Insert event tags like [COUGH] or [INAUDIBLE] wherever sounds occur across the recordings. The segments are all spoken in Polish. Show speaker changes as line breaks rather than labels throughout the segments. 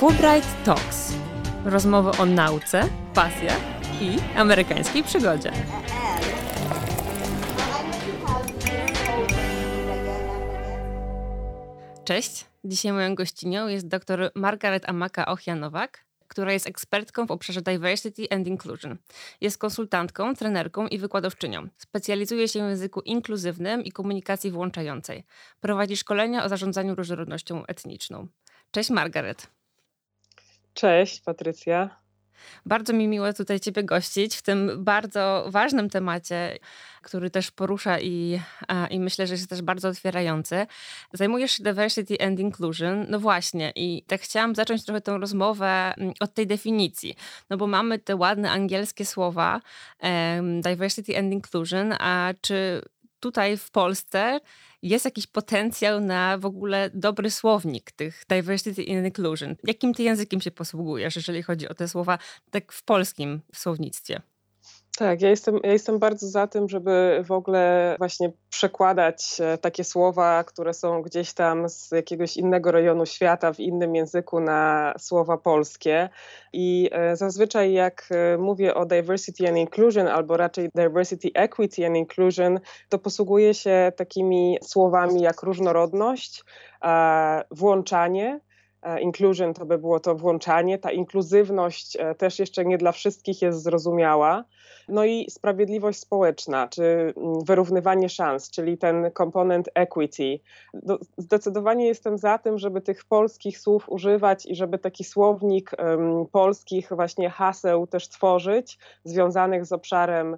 Fulbright Talks. Rozmowy o nauce, pasjach i amerykańskiej przygodzie. Cześć. Dzisiaj moją gościnią jest dr Margaret Amaka Ochianowak, która jest ekspertką w obszarze diversity and inclusion. Jest konsultantką, trenerką i wykładowczynią. Specjalizuje się w języku inkluzywnym i komunikacji włączającej. Prowadzi szkolenia o zarządzaniu różnorodnością etniczną. Cześć Margaret.
Cześć Patrycja.
Bardzo mi miło tutaj Ciebie gościć w tym bardzo ważnym temacie, który też porusza i, i myślę, że jest też bardzo otwierający. Zajmujesz się diversity and inclusion. No właśnie, i tak chciałam zacząć trochę tę rozmowę mm, od tej definicji. No bo mamy te ładne angielskie słowa um, diversity and inclusion, a czy tutaj w Polsce jest jakiś potencjał na w ogóle dobry słownik tych diversity and inclusion. Jakim ty językiem się posługujesz, jeżeli chodzi o te słowa tak w polskim słownictwie?
Tak, ja jestem, ja jestem bardzo za tym, żeby w ogóle właśnie przekładać e, takie słowa, które są gdzieś tam z jakiegoś innego rejonu świata w innym języku na słowa polskie. I e, zazwyczaj, jak e, mówię o diversity and inclusion, albo raczej diversity, equity and inclusion, to posługuję się takimi słowami jak różnorodność, włączanie inclusion to by było to włączanie, ta inkluzywność e, też jeszcze nie dla wszystkich jest zrozumiała. No i sprawiedliwość społeczna, czy mm, wyrównywanie szans, czyli ten komponent equity. Zdecydowanie jestem za tym, żeby tych polskich słów używać i żeby taki słownik polskich właśnie haseł też tworzyć, związanych z obszarem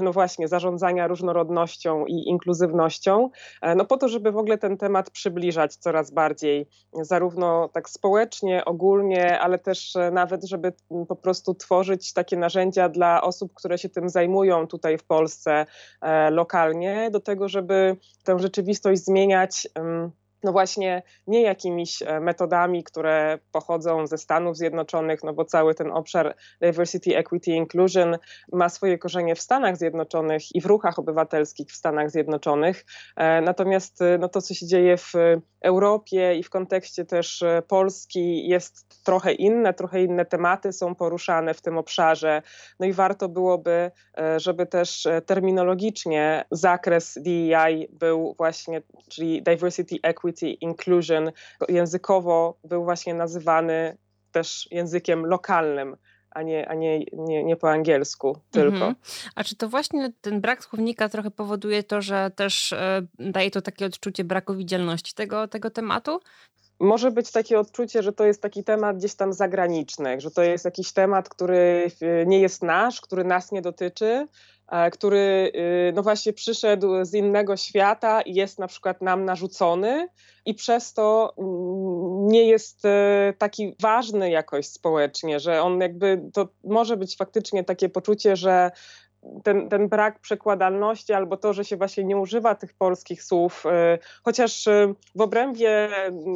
no właśnie, zarządzania różnorodnością i inkluzywnością, e, no po to, żeby w ogóle ten temat przybliżać coraz bardziej, zarówno tak społecznie, ogólnie, ale też e, nawet, żeby po prostu tworzyć takie narzędzia dla osób, które się tym zajmują tutaj w Polsce e, lokalnie, do tego, żeby tę rzeczywistość zmieniać no właśnie nie jakimiś e, metodami, które pochodzą ze Stanów Zjednoczonych, no bo cały ten obszar diversity, equity, inclusion ma swoje korzenie w Stanach Zjednoczonych i w ruchach obywatelskich w Stanach Zjednoczonych. E, natomiast e, no to, co się dzieje w Europie i w kontekście też Polski jest trochę inne, trochę inne tematy są poruszane w tym obszarze. No i warto byłoby, żeby też terminologicznie zakres DEI był właśnie, czyli diversity, equity, inclusion językowo był właśnie nazywany też językiem lokalnym, a nie, a nie, nie, nie po angielsku tylko. Mhm.
A czy to właśnie ten brak słownika trochę powoduje to, że też e, daje to takie odczucie braku widzialności tego, tego tematu?
Może być takie odczucie, że to jest taki temat gdzieś tam zagraniczny, że to jest jakiś temat, który nie jest nasz, który nas nie dotyczy, E, który y, no właśnie przyszedł z innego świata i jest na przykład nam narzucony i przez to mm, nie jest e, taki ważny jakoś społecznie, że on jakby to może być faktycznie takie poczucie, że ten, ten brak przekładalności albo to, że się właśnie nie używa tych polskich słów, y, chociaż y, w obrębie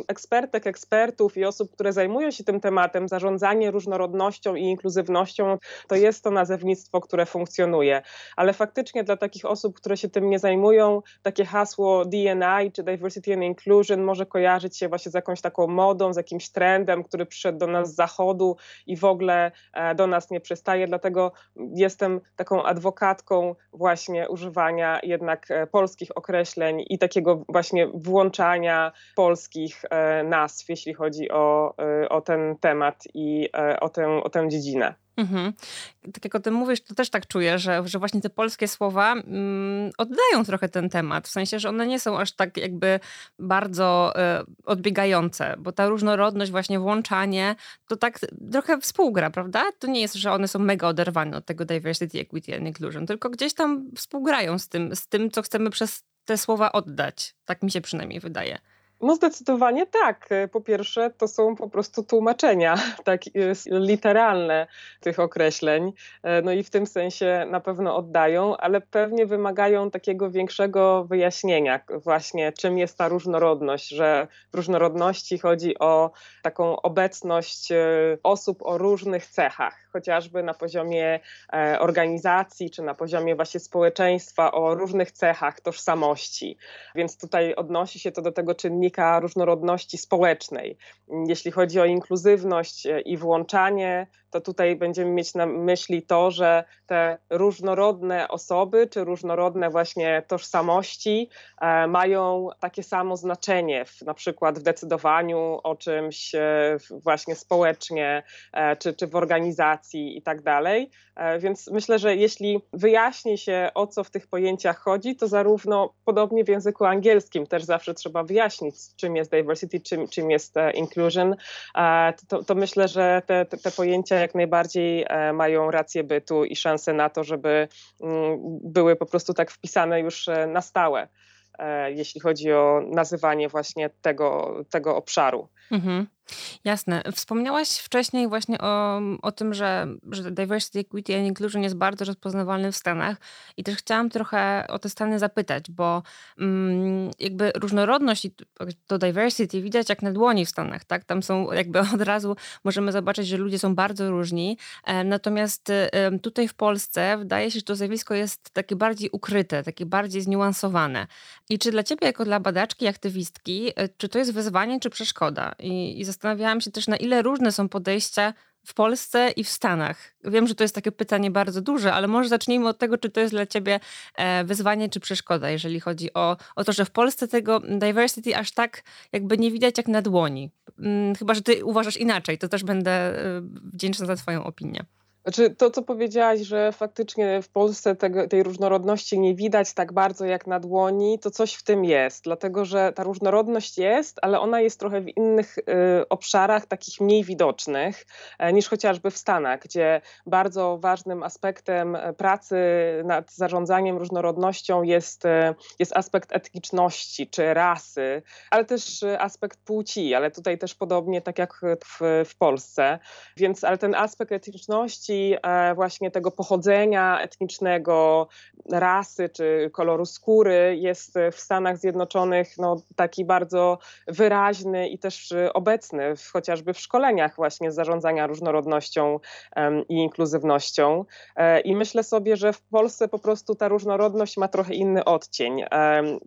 ekspertek, ekspertów i osób, które zajmują się tym tematem, zarządzanie różnorodnością i inkluzywnością, to jest to nazewnictwo, które funkcjonuje. Ale faktycznie dla takich osób, które się tym nie zajmują, takie hasło DNI czy Diversity and Inclusion może kojarzyć się właśnie z jakąś taką modą, z jakimś trendem, który przyszedł do nas z zachodu i w ogóle e, do nas nie przystaje. Dlatego jestem taką adwokatką właśnie używania jednak e, polskich określeń i takiego właśnie włączania polskich e, nazw, jeśli chodzi o, e, o ten temat i o tę, o tę dziedzinę. Mhm.
Tak jak o tym mówisz, to też tak czuję, że, że właśnie te polskie słowa mm, oddają trochę ten temat, w sensie, że one nie są aż tak jakby bardzo y, odbiegające, bo ta różnorodność, właśnie włączanie, to tak trochę współgra, prawda? To nie jest, że one są mega oderwane od tego diversity, equity and inclusion, tylko gdzieś tam współgrają z tym, z tym co chcemy przez te słowa oddać. Tak mi się przynajmniej wydaje.
No zdecydowanie tak. Po pierwsze, to są po prostu tłumaczenia, [LAUGHS] tak literalne tych określeń. E, no i w tym sensie na pewno oddają, ale pewnie wymagają takiego większego wyjaśnienia właśnie, czym jest ta różnorodność, że w różnorodności chodzi o taką obecność e, osób o różnych cechach chociażby na poziomie e, organizacji czy na poziomie właśnie społeczeństwa o różnych cechach tożsamości. Więc tutaj odnosi się to do tego czynnika różnorodności społecznej. Jeśli chodzi o inkluzywność e, i włączanie, to tutaj będziemy mieć na myśli to, że te różnorodne osoby czy różnorodne właśnie tożsamości e, mają takie samo znaczenie, w, na przykład w decydowaniu o czymś właśnie społecznie czy, czy w organizacji i tak dalej. E, więc myślę, że jeśli wyjaśni się o co w tych pojęciach chodzi, to zarówno podobnie w języku angielskim też zawsze trzeba wyjaśnić, czym jest diversity, czym, czym jest e, inclusion, e, to, to myślę, że te, te, te pojęcia jak najbardziej mają rację bytu i szansę na to, żeby mm, były po prostu tak wpisane już na stałe, jeśli chodzi o nazywanie właśnie tego, tego obszaru. Mhm.
Jasne. Wspomniałaś wcześniej właśnie o, o tym, że, że diversity, equity and inclusion jest bardzo rozpoznawalny w Stanach i też chciałam trochę o te Stany zapytać, bo mm, jakby różnorodność i to diversity widać jak na dłoni w Stanach, tak? Tam są jakby [LAUGHS] od razu możemy zobaczyć, że ludzie są bardzo różni, e, natomiast e, tutaj w Polsce wydaje się, że to zjawisko jest takie bardziej ukryte, takie bardziej zniuansowane. I czy dla ciebie jako dla badaczki, aktywistki, e, czy to jest wyzwanie, czy przeszkoda? I, i zastanawiałam się też, na ile różne są podejścia w Polsce i w Stanach. Wiem, że to jest takie pytanie bardzo duże, ale może zacznijmy od tego, czy to jest dla ciebie e, wyzwanie czy przeszkoda, jeżeli chodzi o, o to, że w Polsce tego diversity aż tak jakby nie widać jak na dłoni. Mm, chyba, że ty uważasz inaczej, to też będę e, wdzięczna za twoją opinię.
Znaczy, to, co powiedziałaś, że faktycznie w Polsce tego, tej różnorodności nie widać tak bardzo jak na dłoni, to coś w tym jest, dlatego że ta różnorodność jest, ale ona jest trochę w innych y, obszarach, takich mniej widocznych y, niż chociażby w Stanach, gdzie bardzo ważnym aspektem e, pracy nad zarządzaniem różnorodnością jest, y, jest aspekt etniczności czy rasy, ale też aspekt płci, ale tutaj też podobnie tak jak w, w Polsce. Więc, ale ten aspekt etniczności, kwestii e, właśnie tego pochodzenia etnicznego, rasy czy koloru skóry jest w Stanach Zjednoczonych no, taki bardzo wyraźny i też obecny w, chociażby w szkoleniach właśnie zarządzania różnorodnością i inkluzywnością. E, I myślę sobie, że w Polsce po prostu ta różnorodność ma trochę inny odcień.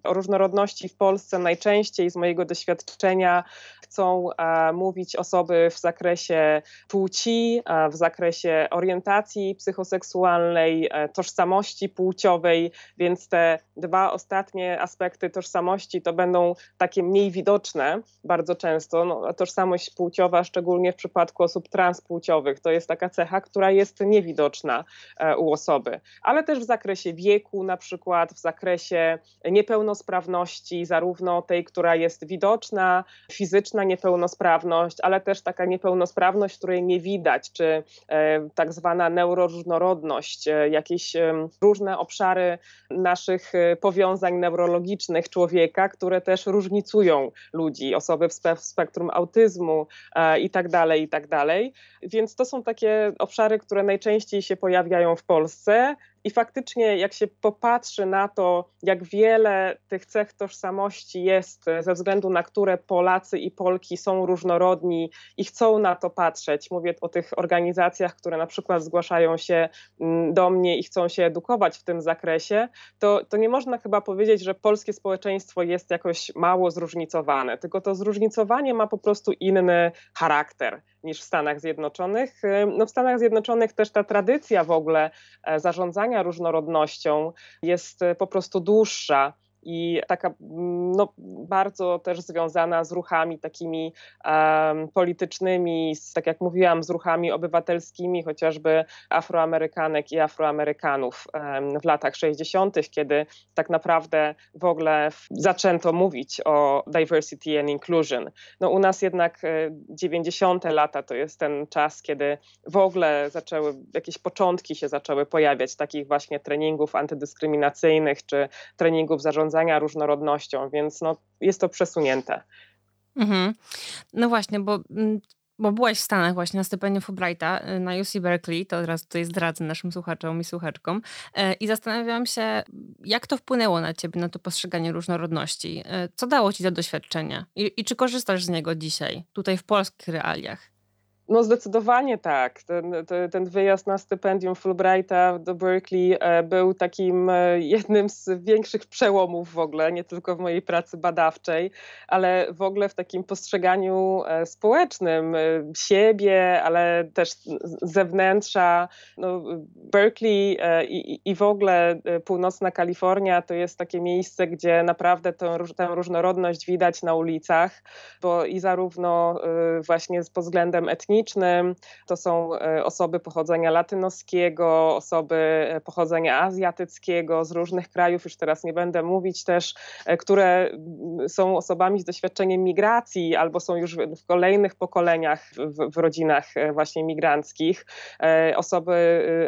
O różnorodności w Polsce najczęściej z mojego doświadczenia chcą e, mówić osoby w zakresie płci, w zakresie orientacji psychoseksualnej, e, tożsamości płciowej, więc te dwa ostatnie aspekty tożsamości to będą takie mniej widoczne bardzo często. No, tożsamość płciowa, szczególnie w przypadku osób transpłciowych, to jest taka cecha, która jest niewidoczna e, u osoby, ale też w zakresie wieku, na przykład w zakresie niepełnosprawności, zarówno tej, która jest widoczna, fizyczna niepełnosprawność, ale też taka niepełnosprawność, której nie widać, czy e, tak zwana neuroróżnorodność, e, jakieś różne obszary naszych e, powiązań neurologicznych człowieka, które też różnicują ludzi, osoby w, spe w spektrum autyzmu e, i tak dalej, i tak dalej. Więc to są takie obszary, które najczęściej się pojawiają w Polsce. I faktycznie, jak się popatrzy na to, jak wiele tych cech tożsamości jest, ze względu na które Polacy i Polki są różnorodni i chcą na to patrzeć, mówię o tych organizacjach, które na przykład zgłaszają się mm, do mnie i chcą się edukować w tym zakresie, to, to nie można chyba powiedzieć, że polskie społeczeństwo jest jakoś mało zróżnicowane, tylko to zróżnicowanie ma po prostu inny charakter niż w Stanach Zjednoczonych. No w Stanach Zjednoczonych też ta tradycja w ogóle e, zarządzania różnorodnością jest e, po prostu dłuższa i taka no, bardzo też związana z ruchami takimi um, politycznymi, z, tak jak mówiłam, z ruchami obywatelskimi, chociażby Afroamerykanek i Afroamerykanów um, w latach 60., kiedy tak naprawdę w ogóle zaczęto mówić o diversity and inclusion. No, u nas jednak 90. E, lata to jest ten czas, kiedy w ogóle zaczęły, jakieś początki się zaczęły pojawiać takich właśnie treningów antydyskryminacyjnych czy treningów zarządzania zarządzania różnorodnością, więc no, jest to przesunięte. Mhm.
No właśnie, bo mm, bo byłaś w Stanach właśnie na stypendium Fulbrighta y, na UC Berkeley, to teraz tutaj zdradzę naszym słuchaczom i słuchaczkom y, i zastanawiałam się, jak to wpłynęło na ciebie, na to postrzeganie różnorodności. Y, co dało ci to doświadczenie I, i czy korzystasz z niego dzisiaj, tutaj w polskich realiach?
No zdecydowanie tak. Ten, ten, wyjazd na stypendium Fulbrighta do Berkeley e, był takim e, jednym z większych przełomów w ogóle, nie tylko w mojej pracy badawczej, ale w ogóle w takim postrzeganiu e, społecznym siebie, ale też zewnętrza. No, Berkeley i, i w ogóle północna Kalifornia to jest takie miejsce, gdzie naprawdę tę, tę różnorodność widać na ulicach, bo i zarówno właśnie pod względem etnicznym, etnicznym. To są e, osoby pochodzenia latynoskiego, osoby e, pochodzenia azjatyckiego z różnych krajów, już teraz nie będę mówić też, e, które są osobami z doświadczeniem migracji albo są już w kolejnych pokoleniach w, w rodzinach właśnie migranckich. Osoby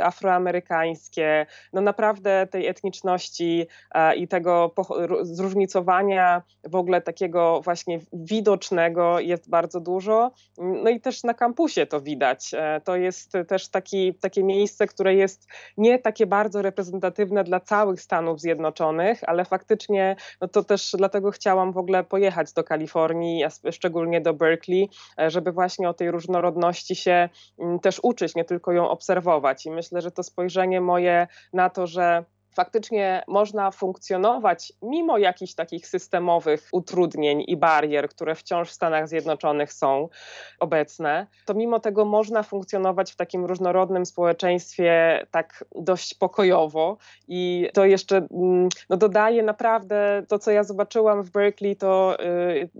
afroamerykańskie, no naprawdę tej etniczności i tego zróżnicowania w ogóle takiego właśnie widocznego jest bardzo dużo. No i też na kampusie kampusie to widać. E, to jest też taki, takie miejsce, które jest nie takie bardzo reprezentatywne dla całych Stanów Zjednoczonych, ale faktycznie no to też dlatego chciałam w ogóle pojechać do Kalifornii, szczególnie do Berkeley, e, żeby właśnie o tej różnorodności się mm, też uczyć, nie tylko ją obserwować. I myślę, że to spojrzenie moje na to, że faktycznie można funkcjonować mimo jakichś takich systemowych utrudnień i barier, które wciąż w Stanach Zjednoczonych są obecne, to mimo tego można funkcjonować w takim różnorodnym społeczeństwie tak dość pokojowo. I to jeszcze mm, no, dodaje naprawdę to, co ja zobaczyłam w Berkeley, to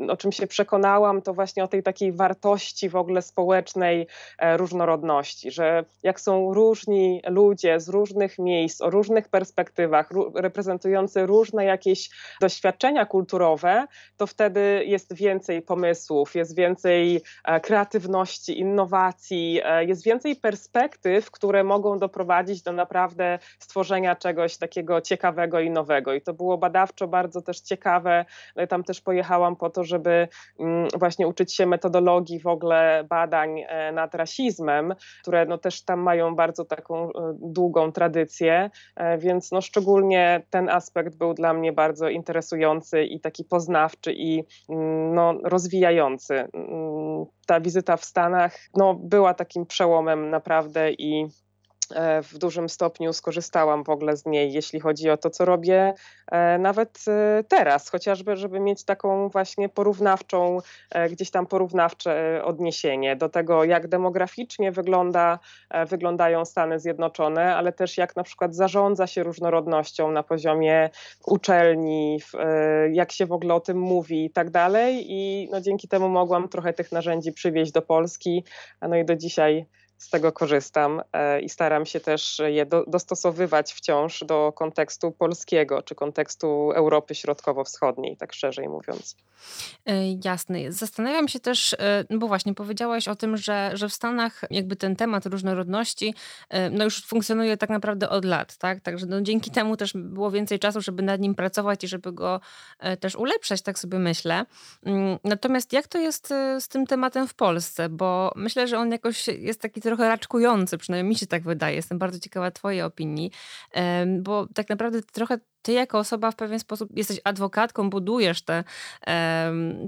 y, o czym się przekonałam, to właśnie o tej takiej wartości w ogóle społecznej e, różnorodności, że jak są różni ludzie z różnych miejsc, o różnych perspektywach, perspektywach, reprezentujące różne jakieś doświadczenia kulturowe, to wtedy jest więcej pomysłów, jest więcej e, kreatywności, innowacji, e, jest więcej perspektyw, które mogą doprowadzić do naprawdę stworzenia czegoś takiego ciekawego i nowego. I to było badawczo bardzo też ciekawe. No tam też pojechałam po to, żeby mm, właśnie uczyć się metodologii w ogóle badań e, nad rasizmem, które no też tam mają bardzo taką długą tradycję, więc no no szczególnie ten aspekt był dla mnie bardzo interesujący i taki poznawczy i mm, no, rozwijający. Mm, ta wizyta w Stanach no, była takim przełomem naprawdę i w dużym stopniu skorzystałam w ogóle z niej, jeśli chodzi o to, co robię e, nawet e, teraz, chociażby, żeby mieć taką właśnie porównawczą, gdzieś tam porównawcze odniesienie do tego, jak demograficznie wygląda, wyglądają Stany Zjednoczone, ale też jak na przykład zarządza się różnorodnością na poziomie uczelni, jak się w ogóle o tym mówi i tak dalej. I no, dzięki temu mogłam trochę tych narzędzi przywieźć do Polski, no i do dzisiaj z tego korzystam e, i staram się też je do, dostosowywać wciąż do kontekstu polskiego czy kontekstu Europy Środkowo-Wschodniej, tak szerzej mówiąc.
E, jasne. Zastanawiam się też, e, no bo właśnie powiedziałaś o tym, że, że w Stanach jakby ten temat różnorodności no już funkcjonuje tak naprawdę od lat, tak? Także no dzięki temu też było więcej czasu, żeby nad nim pracować i żeby go też ulepszać, tak sobie myślę. Mm, natomiast jak to jest z tym tematem w Polsce? Bo myślę, że on jakoś jest taki trochę raczkujący, przynajmniej mi się tak wydaje. Jestem bardzo ciekawa Twojej opinii, bo tak naprawdę trochę ty jako osoba w pewien sposób jesteś adwokatką, budujesz te,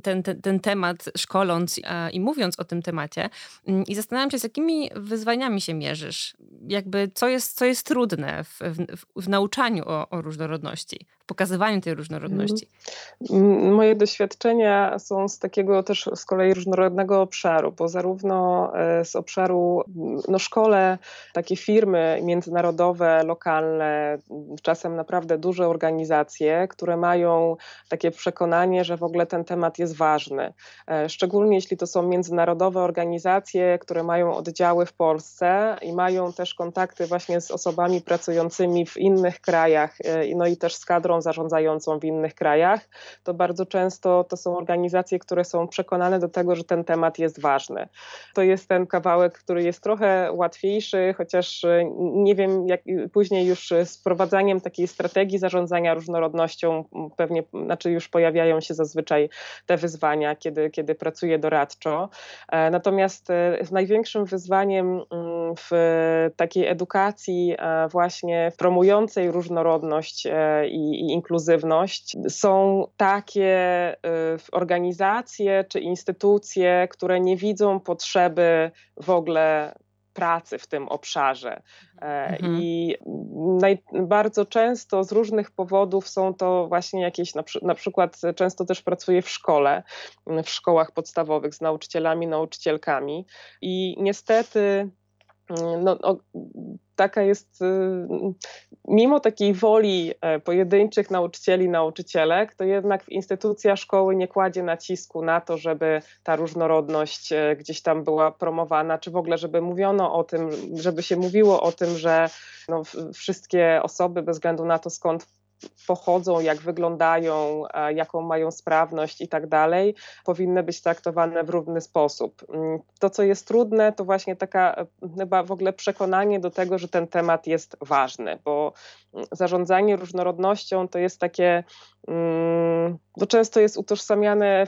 ten, ten, ten temat, szkoląc i mówiąc o tym temacie. Mm, I zastanawiam się, z jakimi wyzwaniami się mierzysz? Jakby co jest, co jest trudne w, w, w nauczaniu o, o różnorodności, w pokazywaniu tej różnorodności?
Mm, moje doświadczenia są z takiego też z kolei różnorodnego obszaru, bo zarówno e, z obszaru no szkole, takie firmy międzynarodowe, lokalne, czasem naprawdę duże organizacje, które mają takie przekonanie, że w ogóle ten temat jest ważny. E, szczególnie jeśli to są międzynarodowe organizacje, które mają oddziały w Polsce i mają też kontakty właśnie z osobami pracującymi w innych krajach, e, no i też z kadrą zarządzającą w innych krajach, to bardzo często to są organizacje, które są przekonane do tego, że ten temat jest ważny. To jest ten kawałek, który jest trochę łatwiejszy, chociaż e, nie wiem, jak później już z wprowadzaniem takiej strategii różnorodnością pewnie, znaczy już pojawiają się zazwyczaj te wyzwania, kiedy, kiedy pracuję doradczo. Natomiast największym wyzwaniem w takiej edukacji właśnie promującej różnorodność i, i inkluzywność są takie organizacje czy instytucje, które nie widzą potrzeby w ogóle pracy w tym obszarze. E, mhm. I naj, bardzo często z różnych powodów są to właśnie jakieś, na, na, przykład często też pracuję w szkole, w szkołach podstawowych z nauczycielami, nauczycielkami i niestety no, taka jest, y, mimo takiej woli e, pojedynczych nauczycieli, nauczycielek, to jednak instytucja szkoły nie kładzie nacisku na to, żeby ta różnorodność e, gdzieś tam była promowana, czy w ogóle, żeby mówiono o tym, żeby się mówiło o tym, że no, wszystkie osoby, bez względu na to, skąd pochodzą, jak wyglądają, jaką mają sprawność i tak dalej, powinny być traktowane w równy sposób. Mm, to, co jest trudne, to właśnie taka e, chyba w ogóle przekonanie do tego, że ten temat jest ważny, bo mm, zarządzanie różnorodnością to jest takie, to mm, często jest utożsamiane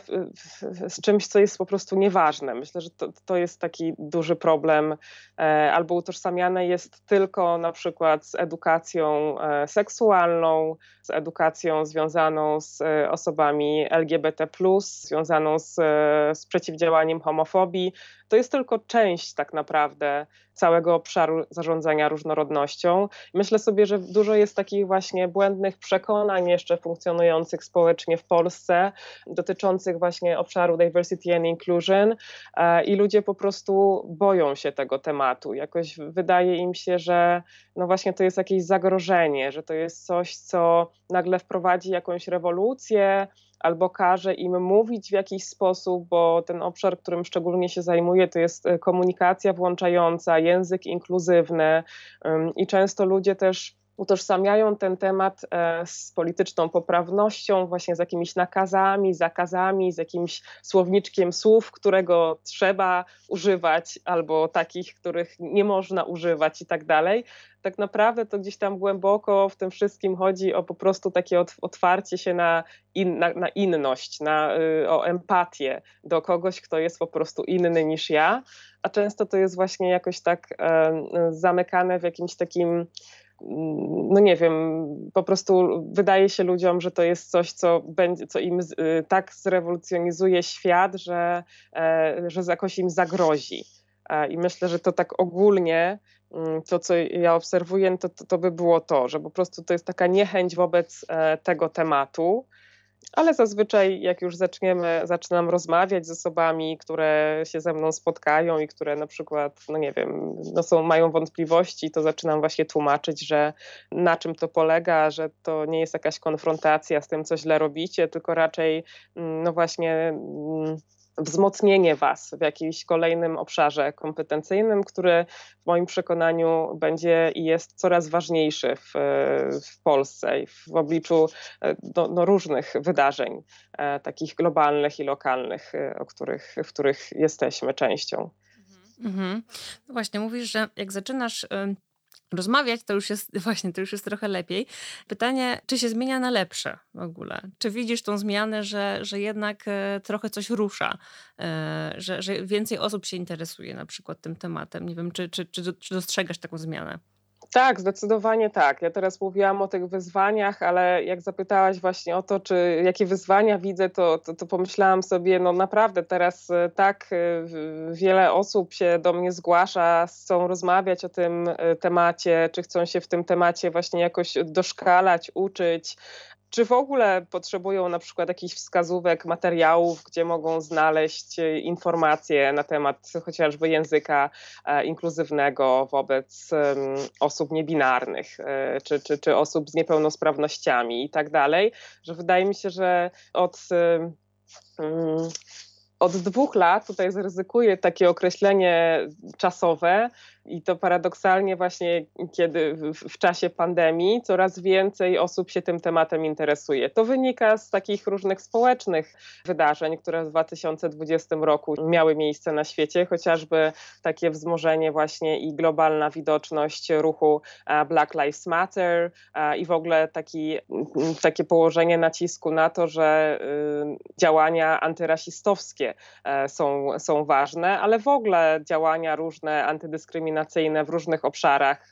z czymś, co jest po prostu nieważne. Myślę, że to, to jest taki duży problem, e, albo utożsamiane jest tylko na przykład z edukacją e, seksualną, z edukacją związaną z e, osobami LGBT, związaną z, e, z przeciwdziałaniem homofobii. To jest tylko część tak naprawdę całego obszaru zarządzania różnorodnością. Myślę sobie, że dużo jest takich właśnie błędnych przekonań jeszcze funkcjonujących społecznie w Polsce, dotyczących właśnie obszaru diversity and inclusion e, i ludzie po prostu boją się tego tematu. Jakoś wydaje im się, że no właśnie to jest jakieś zagrożenie, że to jest coś, co nagle wprowadzi jakąś rewolucję, albo każe im mówić w jakiś sposób, bo ten obszar, którym szczególnie się zajmuję, to jest e, komunikacja włączająca, język inkluzywny i często ludzie też utożsamiają ten temat e, z polityczną poprawnością, właśnie z jakimiś nakazami, zakazami, z jakimś słowniczkiem słów, którego trzeba używać, albo takich, których nie można używać i tak dalej. Tak naprawdę to gdzieś tam głęboko w tym wszystkim chodzi o po prostu takie otwarcie się na, in, na, na inność, na, y, o empatię do kogoś, kto jest po prostu inny niż ja, a często to jest właśnie jakoś tak e, zamykane w jakimś takim no nie wiem, po prostu wydaje się ludziom, że to jest coś, co, będzie, co im y, tak zrewolucjonizuje świat, że, e, że jakoś im zagrozi. E, I myślę, że to tak ogólnie, mm, to co ja obserwuję, to, to, to by było to, że po prostu to jest taka niechęć wobec e, tego tematu ale zazwyczaj jak już zaczniemy, zaczynam rozmawiać z osobami, które się ze mną spotkają i które na przykład, no nie wiem, no są, mają wątpliwości, to zaczynam właśnie tłumaczyć, że na czym to polega, że to nie jest jakaś konfrontacja z tym, co źle robicie, tylko raczej, mm, no właśnie mm, wzmocnienie Was w jakimś kolejnym obszarze kompetencyjnym, który w moim przekonaniu będzie i jest coraz ważniejszy w, w Polsce i w obliczu no, no różnych wydarzeń, e, takich globalnych i lokalnych, e, o których, w których jesteśmy częścią.
Mhm. No właśnie, mówisz, że jak zaczynasz rozmawiać, to już jest [LAUGHS] właśnie, to już jest trochę lepiej. Pytanie, czy się zmienia na lepsze w ogóle? Czy widzisz tą zmianę, że, że jednak e, trochę coś rusza, e, że, że więcej osób się interesuje na przykład tym tematem? Nie wiem, czy, czy, czy, czy dostrzegasz taką zmianę?
Tak, zdecydowanie tak. Ja teraz mówiłam o tych wyzwaniach, ale jak zapytałaś właśnie o to, czy jakie wyzwania widzę, to, to, to pomyślałam sobie, no naprawdę teraz e, tak e, wiele osób się do mnie zgłasza, chcą rozmawiać o tym e, temacie, czy chcą się w tym temacie właśnie jakoś doszkalać, uczyć, czy w ogóle potrzebują na przykład jakichś wskazówek, materiałów, gdzie mogą znaleźć e, informacje na temat chociażby języka e, inkluzywnego wobec osób niebinarnych, e, czy, czy, czy osób z niepełnosprawnościami i tak dalej, że wydaje mi się, że od od dwóch lat, tutaj zaryzykuję takie określenie czasowe, I to paradoksalnie właśnie, kiedy w, czasie pandemii coraz więcej osób się tym tematem interesuje. To wynika z takich różnych społecznych wydarzeń, które w 2020 roku miały miejsce na świecie, chociażby takie wzmożenie właśnie i globalna widoczność ruchu Black Lives Matter i w ogóle taki, takie położenie nacisku na to, że y, działania antyrasistowskie e, są, są ważne, ale w ogóle działania różne antydyskryminacyjne w różnych obszarach,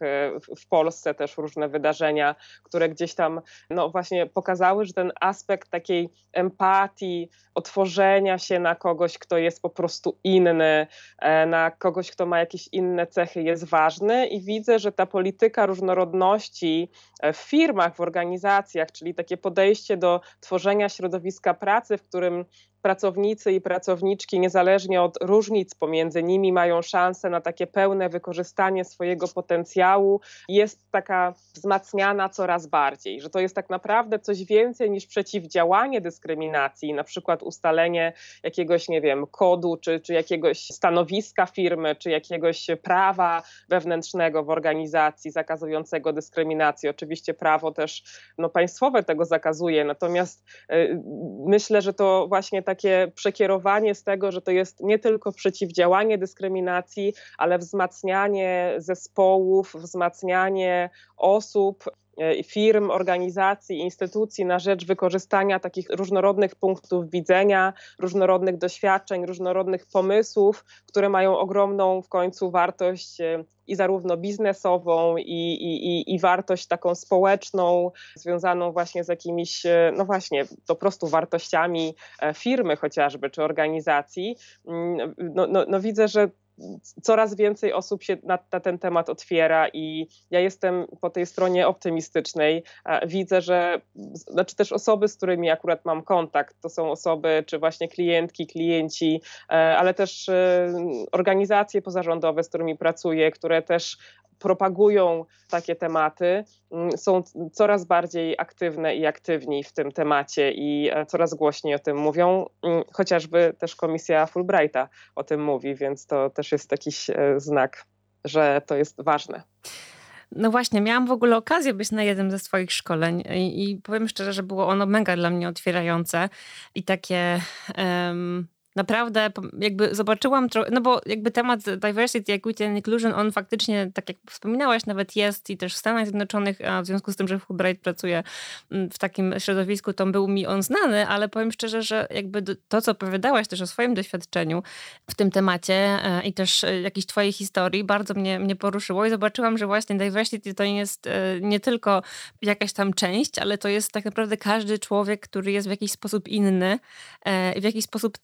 w Polsce też różne wydarzenia, które gdzieś tam no właśnie pokazały, że ten aspekt takiej empatii, otworzenia się na kogoś, kto jest po prostu inny, e, na kogoś, kto ma jakieś inne cechy, jest ważny. I widzę, że ta polityka różnorodności e, w firmach, w organizacjach, czyli takie podejście do tworzenia środowiska pracy, w którym pracownicy i pracowniczki, niezależnie od różnic pomiędzy nimi, mają szansę na takie pełne wykorzystanie swojego potencjału, jest taka wzmacniana coraz bardziej, że to jest tak naprawdę coś więcej niż przeciwdziałanie dyskryminacji, na przykład ustalenie jakiegoś, nie wiem, kodu, czy, czy jakiegoś stanowiska firmy, czy jakiegoś prawa wewnętrznego w organizacji zakazującego dyskryminacji. Oczywiście prawo też no, państwowe tego zakazuje, natomiast y, myślę, że to właśnie takie przekierowanie z tego, że to jest nie tylko przeciwdziałanie dyskryminacji, ale wzmacnianie zespołów, wzmacnianie osób, firm, organizacji, instytucji na rzecz wykorzystania takich różnorodnych punktów widzenia, różnorodnych doświadczeń, różnorodnych pomysłów, które mają ogromną w końcu wartość e, i zarówno biznesową, i, i, i wartość taką społeczną, związaną właśnie z jakimiś, e, no właśnie, po prostu wartościami e, firmy chociażby, czy organizacji. Mm, no, no, no widzę, że coraz więcej osób się na, na, ten temat otwiera i ja jestem po tej stronie optymistycznej. Widzę, że znaczy też osoby, z którymi akurat mam kontakt, to są osoby, czy właśnie klientki, klienci, e, ale też e, organizacje pozarządowe, z którymi pracuję, które też propagują takie tematy, mm, są coraz bardziej aktywne i aktywni w tym temacie i e, coraz głośniej o tym mówią. Mm, chociażby też komisja Fulbrighta o tym mówi, więc to też jest jakiś e, znak, że to jest ważne.
No właśnie, miałam w ogóle okazję być na jednym ze swoich szkoleń i, i powiem szczerze, że było ono mega dla mnie otwierające i takie. Um naprawdę jakby zobaczyłam, no bo jakby temat diversity, equity and inclusion, on faktycznie, tak jak wspominałaś, nawet jest i też w Stanach Zjednoczonych, a w związku z tym, że Fulbright pracuje mm, w takim środowisku, to był mi on znany, ale powiem szczerze, że jakby to, co opowiadałaś też o swoim doświadczeniu w tym temacie e, i też e, jakiejś twojej historii, bardzo mnie, mnie poruszyło i zobaczyłam, że właśnie diversity to jest e, nie tylko jakaś tam część, ale to jest tak naprawdę każdy człowiek, który jest w jakiś sposób inny, w jakiś sposób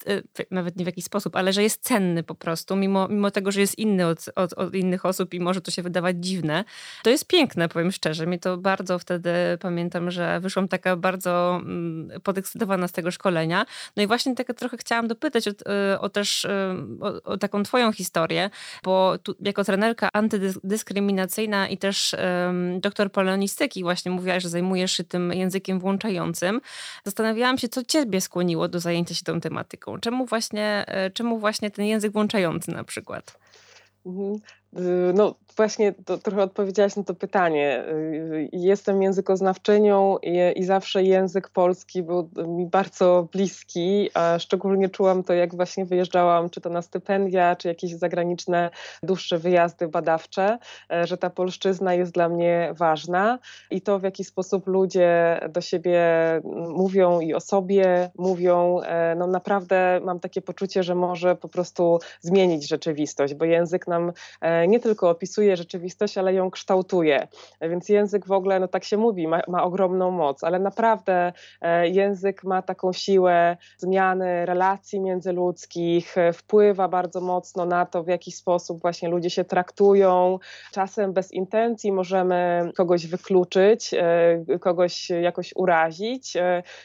nawet nie w jakiś sposób, ale że jest cenny po prostu, mimo, mimo tego, że jest inny od, od, od innych osób i może to się wydawać dziwne. To jest piękne, powiem szczerze. Mi to bardzo wtedy pamiętam, że wyszłam taka bardzo mm, podekscytowana z tego szkolenia. No i właśnie tak trochę chciałam dopytać o, y, o też y, o, o, taką twoją historię, bo tu, jako trenerka antydyskryminacyjna i też um, doktor polonistyki właśnie mówiłaś, że zajmujesz się tym językiem włączającym. Zastanawiałam się, co ciebie skłoniło do zajęcia się tą tematyką. Czemu właśnie, e, czemu właśnie ten język włączający na przykład?
Mhm. Y, no właśnie to, trochę odpowiedziałaś na to pytanie. Y, jestem językoznawczynią i, i, zawsze język polski był mi bardzo bliski, a szczególnie czułam to, jak właśnie wyjeżdżałam, czy to na stypendia, czy jakieś zagraniczne dłuższe wyjazdy badawcze, e, że ta polszczyzna jest dla mnie ważna i to, w jaki sposób ludzie do siebie mówią i o sobie mówią, e, no naprawdę mam takie poczucie, że może po prostu zmienić rzeczywistość, bo język nam e, nie tylko opisuje rzeczywistość, ale ją kształtuje. Więc język w ogóle, no tak się mówi, ma, ma ogromną moc, ale naprawdę e, język ma taką siłę zmiany relacji międzyludzkich, e, wpływa bardzo mocno na to, w jaki sposób właśnie ludzie się traktują. Czasem bez intencji możemy kogoś wykluczyć, e, kogoś jakoś urazić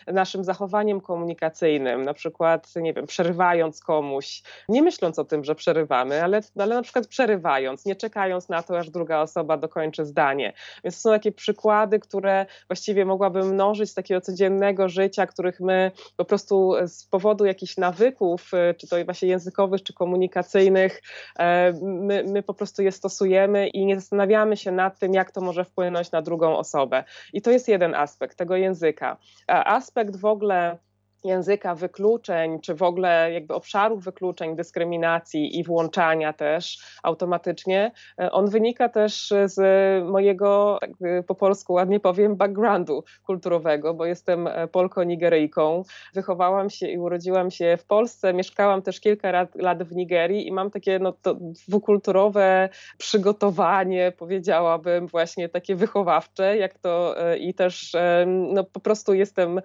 naszym zachowaniem komunikacyjnym, na przykład, nie wiem, przerywając komuś, nie myśląc o tym, że przerywamy, ale, ale na przykład przerywając nie czekając na to, aż druga osoba dokończy zdanie. Więc to są takie przykłady, które właściwie mogłabym mnożyć z takiego codziennego życia, których my po prostu z powodu jakichś nawyków, y, czy to właśnie językowych, czy komunikacyjnych, e, my, my po prostu je stosujemy i nie zastanawiamy się nad tym, jak to może wpłynąć na drugą osobę. I to jest jeden aspekt tego języka. Aspekt w ogóle języka wykluczeń, czy w ogóle jakby obszarów wykluczeń, dyskryminacji i włączania też automatycznie, e, on wynika też z mojego, tak po polsku ładnie powiem, backgroundu kulturowego, bo jestem e, Polko-Nigeryjką. Wychowałam się i urodziłam się w Polsce, mieszkałam też kilka lat, w Nigerii i mam takie no, to dwukulturowe przygotowanie, powiedziałabym, właśnie takie wychowawcze, jak to e, i też no, po prostu jestem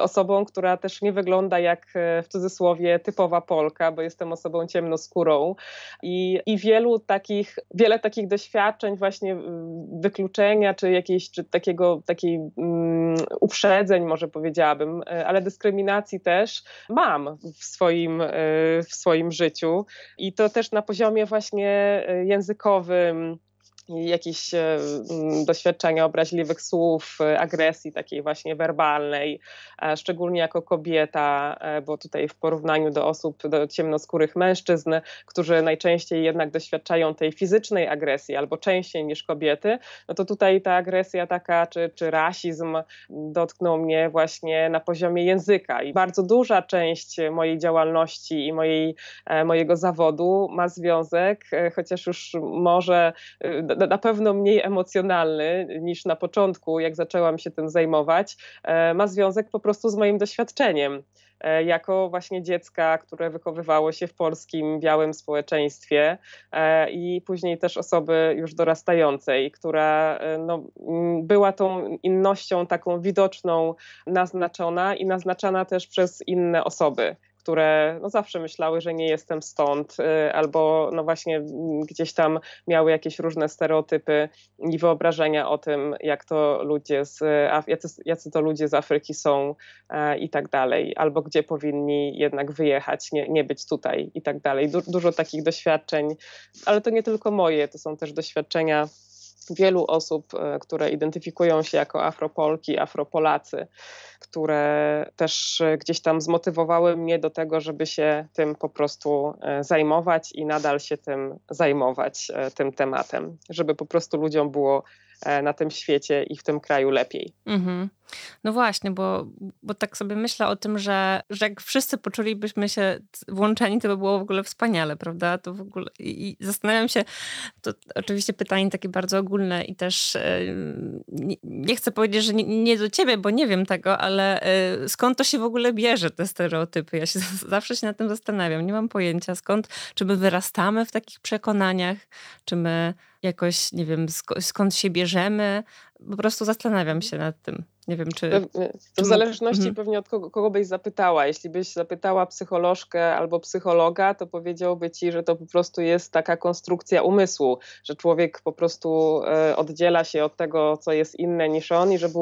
osobą, która też nie wygląda jak e, w cudzysłowie typowa Polka, bo jestem osobą ciemnoskórą. I, i wielu takich, wiele takich doświadczeń właśnie wykluczenia, czy jakiejś, czy takiego, takiej um, uprzedzeń może powiedziałabym, e, ale dyskryminacji też mam w swoim, e, w swoim życiu. I to też na poziomie właśnie językowym, jakieś e, doświadczenia obraźliwych słów, e, agresji takiej właśnie werbalnej, e, szczególnie jako kobieta, bo tutaj w porównaniu do osób, do ciemnoskórych mężczyzn, którzy najczęściej jednak doświadczają tej fizycznej agresji albo częściej niż kobiety, no to tutaj ta agresja taka, czy, czy rasizm dotknął mnie właśnie na poziomie języka. I bardzo duża część mojej działalności i mojej, mojego zawodu ma związek, chociaż już może na pewno mniej emocjonalny niż na początku, jak zaczęłam się tym zajmować, e, ma związek po prostu z moim doświadczeniem e, jako właśnie dziecka, które wychowywało się w polskim białym społeczeństwie e, i później też osoby już dorastającej, która no, była tą innością taką widoczną, naznaczona i naznaczana też przez inne osoby które no zawsze myślały, że nie jestem stąd, y, albo no właśnie gdzieś tam miały jakieś różne stereotypy i wyobrażenia o tym, jak to ludzie z, jacy, jacy to ludzie z Afryki są e, i tak dalej, albo gdzie powinni jednak wyjechać, nie, nie być tutaj i tak dalej. Du dużo takich doświadczeń, ale to nie tylko moje, to są też doświadczenia wielu osób, e, które identyfikują się jako Afropolki, Afropolacy, które też e, gdzieś tam zmotywowały mnie do tego, żeby się tym po prostu e, zajmować i nadal się tym zajmować, tym tematem, żeby po prostu ludziom było na tym świecie i w tym kraju lepiej. Mhm.
No właśnie, bo, bo tak sobie myślę o tym, że, że jak wszyscy poczulibyśmy się włączeni, to by było w ogóle wspaniale, prawda? To w ogóle i, i zastanawiam się, to oczywiście pytanie takie bardzo ogólne i też e, nie, nie chcę powiedzieć, że nie, nie, do ciebie, bo nie wiem tego, ale e, skąd to się w ogóle bierze, te stereotypy? Ja się [LAUGHS] zawsze się nad tym zastanawiam. Nie mam pojęcia skąd, czy my wyrastamy w takich przekonaniach, czy my jakoś, nie wiem, skąd się bierzemy. Po prostu zastanawiam się nad tym. Nie wiem, czy.
Pewnie. w zależności mhm. pewnie od kogo, kogo byś zapytała. Jeśli byś zapytała psycholożkę albo psychologa, to powiedziałby ci, że to po prostu jest taka konstrukcja umysłu, że człowiek po prostu e, oddziela się od tego, co jest inne niż on, i żeby,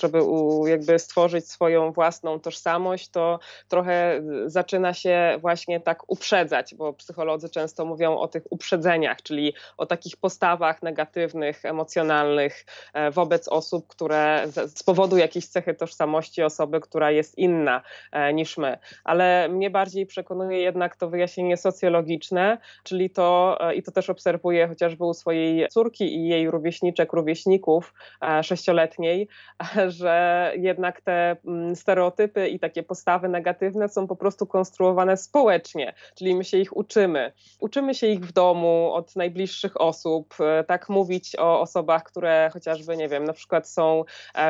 żeby jakby stworzyć swoją własną tożsamość, to trochę zaczyna się właśnie tak uprzedzać, bo psycholodzy często mówią o tych uprzedzeniach, czyli o takich postawach negatywnych, emocjonalnych e, wobec osób, które z powodu jakiejś cechy tożsamości osoby, która jest inna e, niż my. Ale mnie bardziej przekonuje jednak to wyjaśnienie socjologiczne, czyli to, e, i to też obserwuję chociażby u swojej córki i jej rówieśniczek, rówieśników e, sześcioletniej, [LAUGHS] że jednak te mm, stereotypy i takie postawy negatywne są po prostu konstruowane społecznie, czyli my się ich uczymy. Uczymy się ich w domu od najbliższych osób, tak mówić o osobach, które chociażby, nie wiem, na przykład są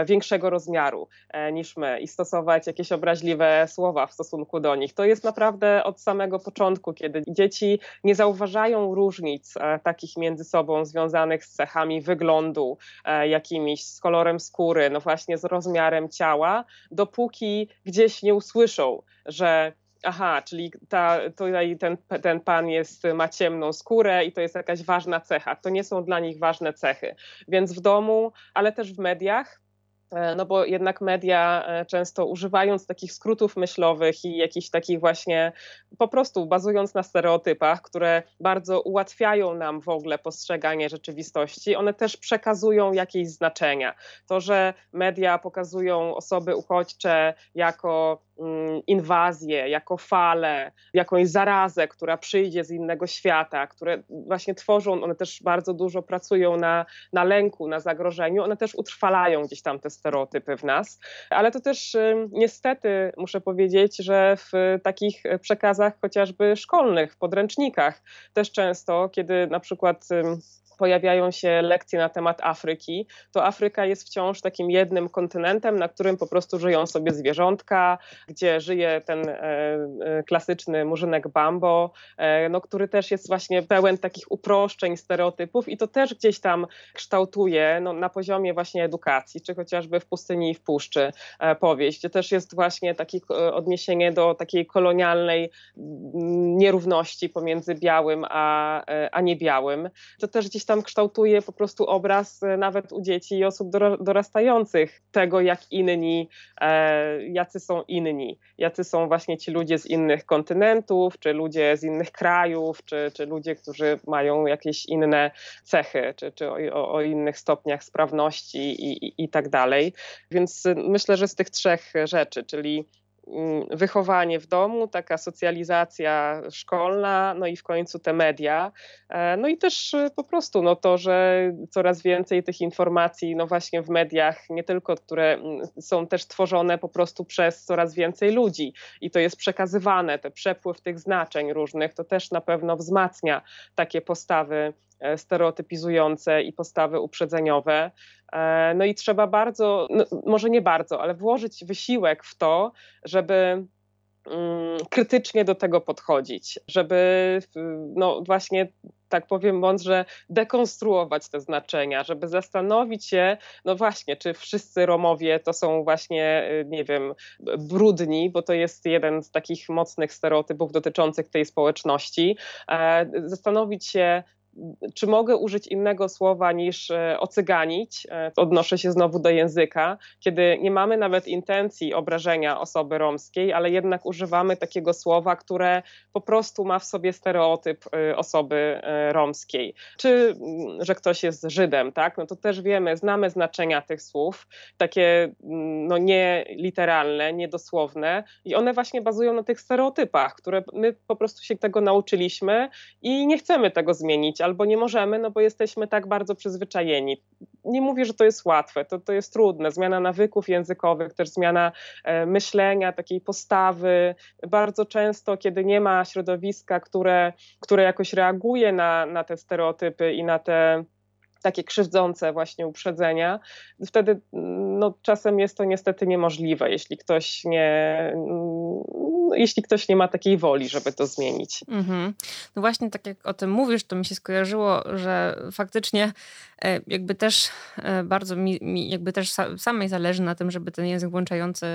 większego rozmiaru e, niż my i stosować jakieś obraźliwe słowa w stosunku do nich. To jest naprawdę od samego początku, kiedy dzieci nie zauważają różnic e, takich między sobą związanych z cechami wyglądu e, jakimiś, z kolorem skóry, no właśnie z rozmiarem ciała, dopóki gdzieś nie usłyszą, że aha, czyli ta, tutaj ten, ten pan jest, ma ciemną skórę i to jest jakaś ważna cecha. To nie są dla nich ważne cechy. Więc w domu, ale też w mediach E, no bo jednak media e, często używając takich skrótów myślowych i jakichś takich właśnie po prostu bazując na stereotypach, które bardzo ułatwiają nam w ogóle postrzeganie rzeczywistości, one też przekazują jakieś znaczenia. To, że media pokazują osoby uchodźcze jako inwazję, jako falę, jakąś zarazę, która przyjdzie z innego świata, które właśnie tworzą, one też bardzo dużo pracują na, na lęku, na zagrożeniu, one też utrwalają gdzieś tam te stereotypy w nas, ale to też niestety muszę powiedzieć, że w takich przekazach chociażby szkolnych, podręcznikach też często, kiedy na przykład pojawiają się lekcje na temat Afryki, to Afryka jest wciąż takim jednym kontynentem, na którym po prostu żyją sobie zwierzątka, gdzie żyje ten e, e, klasyczny murzynek Bambo, e, no, który też jest właśnie pełen takich uproszczeń, stereotypów i to też gdzieś tam kształtuje no, na poziomie właśnie edukacji, czy chociażby w pustyni i w puszczy powieść, gdzie też jest właśnie takie odniesienie do takiej kolonialnej nierówności pomiędzy białym a, a niebiałym. To też gdzieś tam kształtuje po prostu obraz e, nawet u dzieci i osób dorastających tego, jak inni, e, jacy są inni, jacy są właśnie ci ludzie z innych kontynentów, czy ludzie z innych krajów, czy, czy ludzie, którzy mają jakieś inne cechy, czy, czy o, o innych stopniach sprawności i, i, i tak dalej. Więc myślę, że z tych trzech rzeczy, czyli wychowanie w domu, taka socjalizacja szkolna, no i w końcu te media. E, no i też e, po prostu no to, że coraz więcej tych informacji, no właśnie w mediach, nie tylko, które mm, są też tworzone po prostu przez coraz więcej ludzi i to jest przekazywane, te przepływ tych znaczeń różnych, to też na pewno wzmacnia takie postawy E, stereotypizujące i postawy uprzedzeniowe. E, no i trzeba bardzo, no może nie bardzo, ale włożyć wysiłek w to, żeby mm, krytycznie do tego podchodzić, żeby no właśnie tak powiem mądrze, dekonstruować te znaczenia, żeby zastanowić się, no właśnie, czy wszyscy Romowie to są właśnie, y, nie wiem, brudni, bo to jest jeden z takich mocnych stereotypów dotyczących tej społeczności. E, zastanowić się, czy mogę użyć innego słowa niż e, ocyganić? E, odnoszę się znowu do języka, kiedy nie mamy nawet intencji obrażenia osoby romskiej, ale jednak używamy takiego słowa, które po prostu ma w sobie stereotyp e, osoby romskiej. Czy, mm, że ktoś jest Żydem, tak? No to też wiemy, znamy znaczenia tych słów, takie mm, no nie literalne, niedosłowne i one właśnie bazują na tych stereotypach, które my po prostu się tego nauczyliśmy i nie chcemy tego zmienić albo nie możemy, no bo jesteśmy tak bardzo przyzwyczajeni. Nie mówię, że to jest łatwe, to, to jest trudne. Zmiana nawyków językowych, też zmiana e, myślenia, takiej postawy. Bardzo często, kiedy nie ma środowiska, które, które jakoś reaguje na, na te stereotypy i na te takie krzywdzące właśnie uprzedzenia, wtedy no, czasem jest to niestety niemożliwe, jeśli ktoś nie, jeśli ktoś nie ma takiej woli, żeby to zmienić. Mhm.
No właśnie tak jak o tym mówisz, to mi się skojarzyło, że faktycznie e, jakby też e, bardzo mi, mi jakby też samej zależy na tym, żeby ten język włączający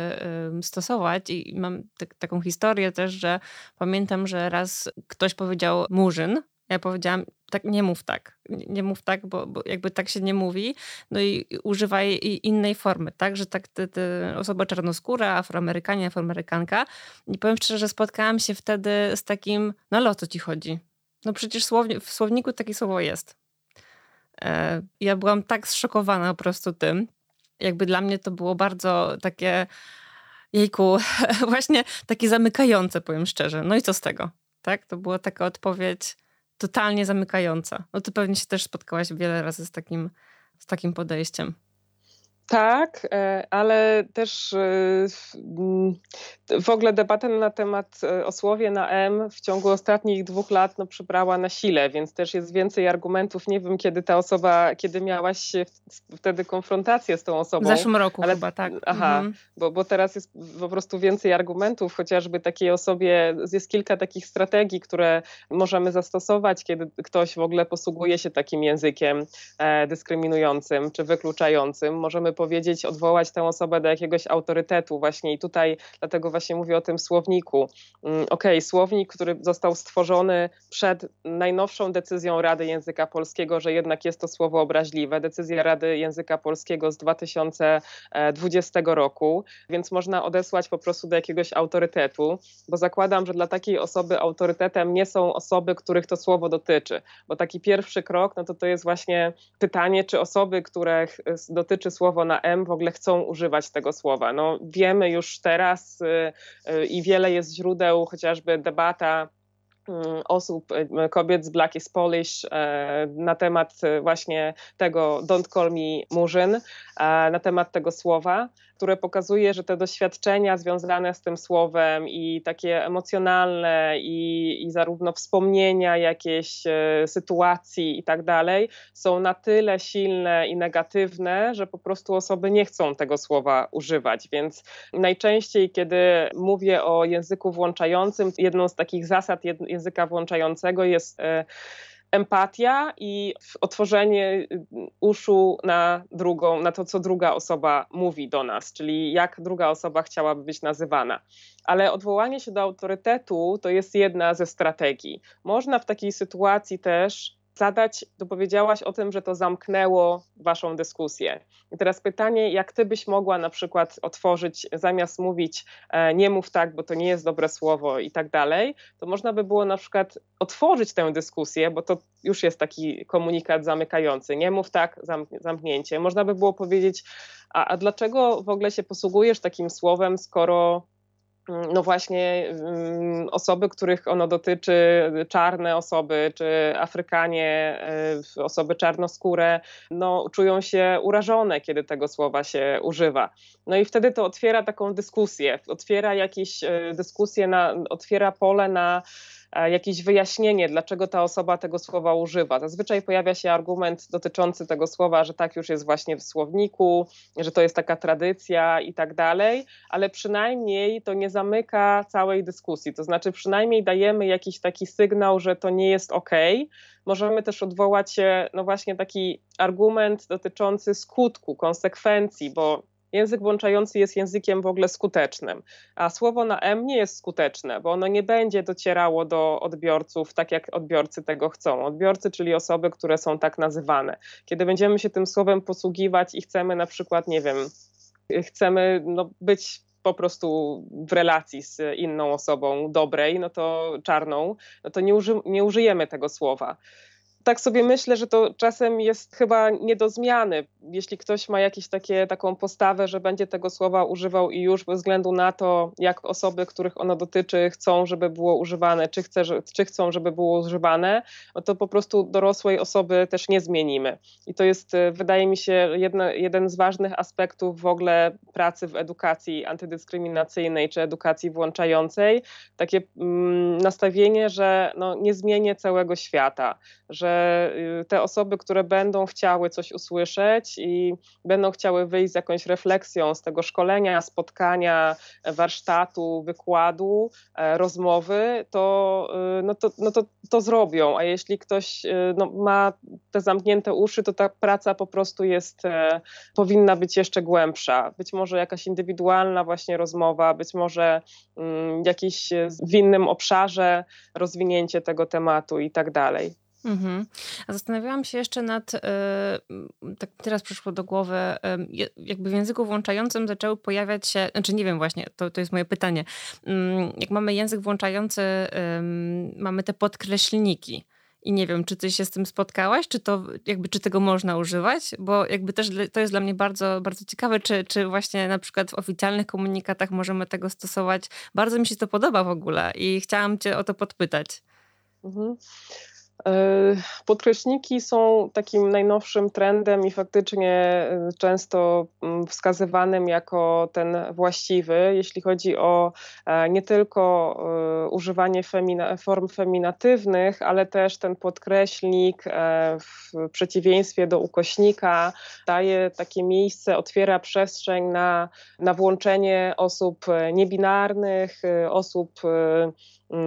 stosować i mam taką historię też, że pamiętam, że raz ktoś powiedział murzyn, ja powiedziałam, tak, nie mów tak, nie mów tak, bo, bo jakby tak się nie mówi, no i używaj innej formy, tak, że tak ty, osoba czarnoskóra, afroamerykanie, afroamerykanka i powiem szczerze, że spotkałam się wtedy z takim, no ale o co ci chodzi? No przecież słowni, w słowniku takie słowo jest. E, ja byłam tak zszokowana po prostu tym, jakby dla mnie to było bardzo takie, jejku, [LAUGHS] właśnie takie zamykające, powiem szczerze. No i co z tego? Tak? To była taka odpowiedź, totalnie zamykająca. No ty pewnie się też spotkałaś wiele razy z takim, z takim podejściem.
Tak, e, ale też e, mm, w ogóle debata na temat e, osłowie na M w ciągu ostatnich dwóch lat no, przybrała na sile, więc też jest więcej argumentów. Nie wiem, kiedy ta osoba, kiedy miałaś wtedy konfrontację z tą osobą.
W zeszłym roku ale, chyba, tak.
Aha, mhm. bo, bo teraz jest po prostu więcej argumentów, chociażby takiej osobie, jest kilka takich strategii, które możemy zastosować, kiedy ktoś w ogóle posługuje się takim językiem dyskryminującym czy wykluczającym. Możemy powiedzieć, odwołać tę osobę do jakiegoś autorytetu właśnie. I tutaj dlatego właśnie mówię o tym słowniku. Mm, okej, okay, słownik, który został stworzony przed najnowszą decyzją Rady Języka Polskiego, że jednak jest to słowo obraźliwe, decyzja Rady Języka Polskiego z 2020 roku, więc można odesłać po prostu do jakiegoś autorytetu, bo zakładam, że dla takiej osoby autorytetem nie są osoby, których to słowo dotyczy, bo taki pierwszy krok, no to to jest właśnie pytanie, czy osoby, których dotyczy słowo na M w ogóle chcą używać tego słowa. No wiemy już teraz y, y, i wiele jest źródeł, chociażby debata Mm, osób, e, kobiet z Black is Polish e, na temat e, właśnie tego Don't Call Me Murzyn, na temat tego słowa, które pokazuje, że te doświadczenia związane z tym słowem i takie emocjonalne i, i zarówno wspomnienia jakieś sytuacji i tak dalej są na tyle silne i negatywne, że po prostu osoby nie chcą tego słowa używać. Więc najczęściej, kiedy mówię o języku włączającym, jedną z takich zasad języka włączającego jest e, empatia i otworzenie uszu na drugą, na to, co druga osoba mówi do nas, czyli jak druga osoba chciałaby być nazywana. Ale odwołanie się do autorytetu to jest jedna ze strategii. Można w takiej sytuacji też zadać, dopowiedziałaś o tym, że to zamknęło waszą dyskusję. I teraz pytanie, jak ty byś mogła na przykład otworzyć, zamiast mówić e, nie mów tak, bo to nie jest dobre słowo i tak dalej, to można by było na przykład otworzyć tę dyskusję, bo to już jest taki komunikat zamykający. Nie mów tak, zamknięcie. Można by było powiedzieć, a, a dlaczego w ogóle się posługujesz takim słowem, skoro no właśnie mm, osoby, których ono dotyczy, czarne osoby czy Afrykanie, y, osoby czarnoskóre, no, czują się urażone, kiedy tego słowa się używa. No i wtedy to otwiera taką dyskusję, otwiera jakieś y, dyskusję, na, otwiera pole na jakieś wyjaśnienie, dlaczego ta osoba tego słowa używa. Zazwyczaj pojawia się argument dotyczący tego słowa, że tak już jest właśnie w słowniku, że to jest taka tradycja i tak dalej, ale przynajmniej to nie zamyka całej dyskusji. To znaczy, przynajmniej dajemy jakiś taki sygnał, że to nie jest ok. Możemy też odwołać się, no właśnie taki argument dotyczący skutku, konsekwencji, bo Język włączający jest językiem w ogóle skutecznym, a słowo na M nie jest skuteczne, bo ono nie będzie docierało do odbiorców tak, jak odbiorcy tego chcą. Odbiorcy, czyli osoby, które są tak nazywane. Kiedy będziemy się tym słowem posługiwać i chcemy na przykład, nie wiem, chcemy no, być po prostu w relacji z inną osobą dobrej, no to czarną, no to nie, uży, nie użyjemy tego słowa tak sobie myślę, że to czasem jest chyba nie do zmiany. Jeśli ktoś ma jakieś takie, taką postawę, że będzie tego słowa używał i już bez względu na to, jak osoby, których ono dotyczy, chcą, żeby było używane, czy, chce, czy chcą, żeby było używane, no to po prostu dorosłej osoby też nie zmienimy. I to jest, e, wydaje mi się, jedno, jeden z ważnych aspektów w ogóle pracy w edukacji antydyskryminacyjnej czy edukacji włączającej. Takie mm, nastawienie, że no, nie zmienię całego świata, że Y, te osoby, które będą chciały coś usłyszeć i będą chciały wyjść z jakąś refleksją z tego szkolenia, spotkania, warsztatu, wykładu, e, rozmowy, to, y, no to, no to, to zrobią. A jeśli ktoś y, no, ma te zamknięte uszy, to ta praca po prostu jest, e, powinna być jeszcze głębsza. Być może jakaś indywidualna właśnie rozmowa, być może mm, jakiś w innym obszarze rozwinięcie tego tematu i tak dalej. Mhm.
A zastanawiałam się jeszcze nad, yy, tak teraz przyszło do głowy, jakby w języku włączającym zaczęły pojawiać się, znaczy nie wiem właśnie, to, to jest moje pytanie. Jak mamy język włączający, mamy te podkreślniki. I nie wiem, czy ty się z tym spotkałaś, czy to jakby, czy tego można używać, bo jakby też to jest dla mnie bardzo, bardzo ciekawe, czy, czy właśnie na przykład w oficjalnych komunikatach możemy tego stosować. Bardzo mi się to podoba w ogóle i chciałam cię o to podpytać. Mhm.
E, podkreśniki są takim najnowszym trendem i faktycznie e, często mm, wskazywanym jako ten właściwy, jeśli chodzi o e, nie tylko używanie femina, form feminatywnych, ale też ten podkreślnik w przeciwieństwie do ukośnika daje takie miejsce, otwiera przestrzeń na, na włączenie osób niebinarnych, osób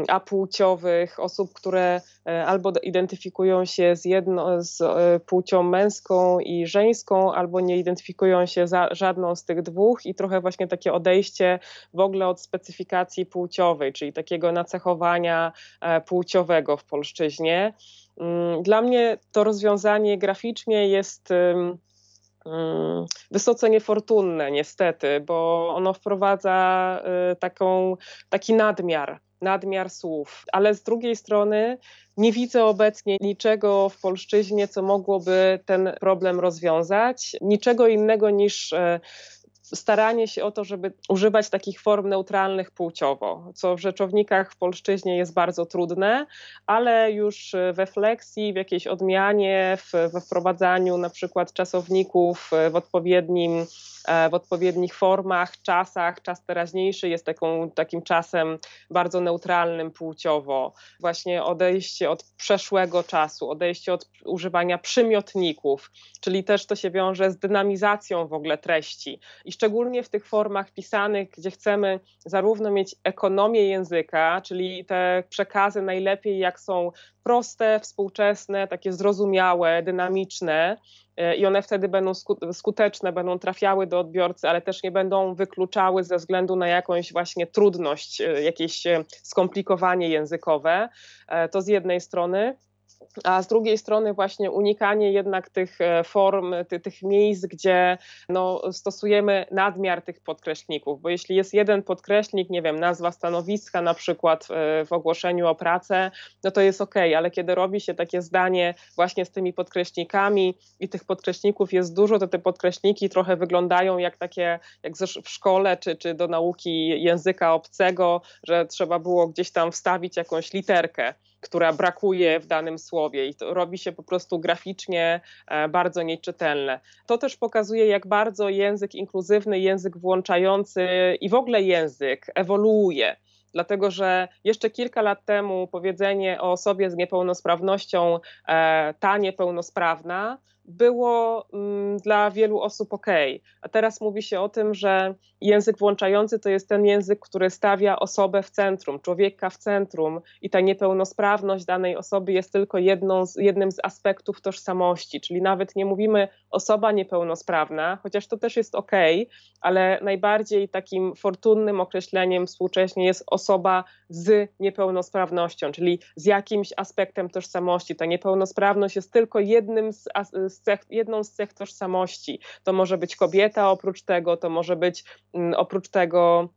apłciowych, osób, które e, albo identyfikują się z, jedno, z e, płcią męską i żeńską, albo nie identyfikują się za żadną z tych dwóch i trochę właśnie takie odejście w ogóle od specyfikacji płciowej, czyli takiego nacechowania e, płciowego w polszczyźnie. Mm, dla mnie to rozwiązanie graficznie jest Mm, wysoce niefortunne niestety, bo ono wprowadza taką, taki nadmiar, nadmiar słów, ale z drugiej strony nie widzę obecnie niczego w polszczyźnie, co mogłoby ten problem rozwiązać, niczego innego niż e, staranie się o to, żeby używać takich form neutralnych płciowo, co w rzeczownikach w polszczyźnie jest bardzo trudne, ale już we flexi, w jakiejś odmianie, w, we wprowadzaniu na przykład czasowników w odpowiednim E, w odpowiednich formach, czasach. Czas teraźniejszy jest taką, takim czasem bardzo neutralnym płciowo. Właśnie odejście od przeszłego czasu, odejście od używania przymiotników, czyli też to się wiąże z dynamizacją w ogóle treści. I szczególnie w tych formach pisanych, gdzie chcemy zarówno mieć ekonomię języka, czyli te przekazy najlepiej jak są proste, współczesne, takie zrozumiałe, dynamiczne, E, i one wtedy będą skuteczne, będą trafiały do odbiorcy, ale też nie będą wykluczały ze względu na jakąś właśnie trudność, e, jakieś e, skomplikowanie językowe. To z jednej strony a z drugiej strony właśnie unikanie jednak tych e, form, ty, tych miejsc, gdzie no, stosujemy nadmiar tych podkreślników, bo jeśli jest jeden podkreślnik, nie wiem, nazwa stanowiska na przykład e, w ogłoszeniu o pracę, no to jest ok, ale kiedy robi się takie zdanie właśnie z tymi podkreślnikami i tych podkreślników jest dużo, to te podkreślniki trochę wyglądają jak takie, jak w szkole czy, czy do nauki języka obcego, że trzeba było gdzieś tam wstawić jakąś literkę która brakuje w danym słowie i to robi się po prostu graficznie e, bardzo nieczytelne. To też pokazuje, jak bardzo język inkluzywny, język włączający i w ogóle język ewoluuje dlatego że jeszcze kilka lat temu powiedzenie o osobie z niepełnosprawnością e, ta niepełnosprawna było mm, dla wielu osób ok. A teraz mówi się o tym, że język włączający to jest ten język, który stawia osobę w centrum, człowieka w centrum i ta niepełnosprawność danej osoby jest tylko jedną z, jednym z aspektów tożsamości, czyli nawet nie mówimy osoba niepełnosprawna, chociaż to też jest ok, ale najbardziej takim fortunnym określeniem współcześnie jest osoba z niepełnosprawnością, czyli z jakimś aspektem tożsamości. Ta niepełnosprawność jest tylko jednym z, z cech, jedną z cech tożsamości. To może być kobieta oprócz tego, to może być mm, oprócz tego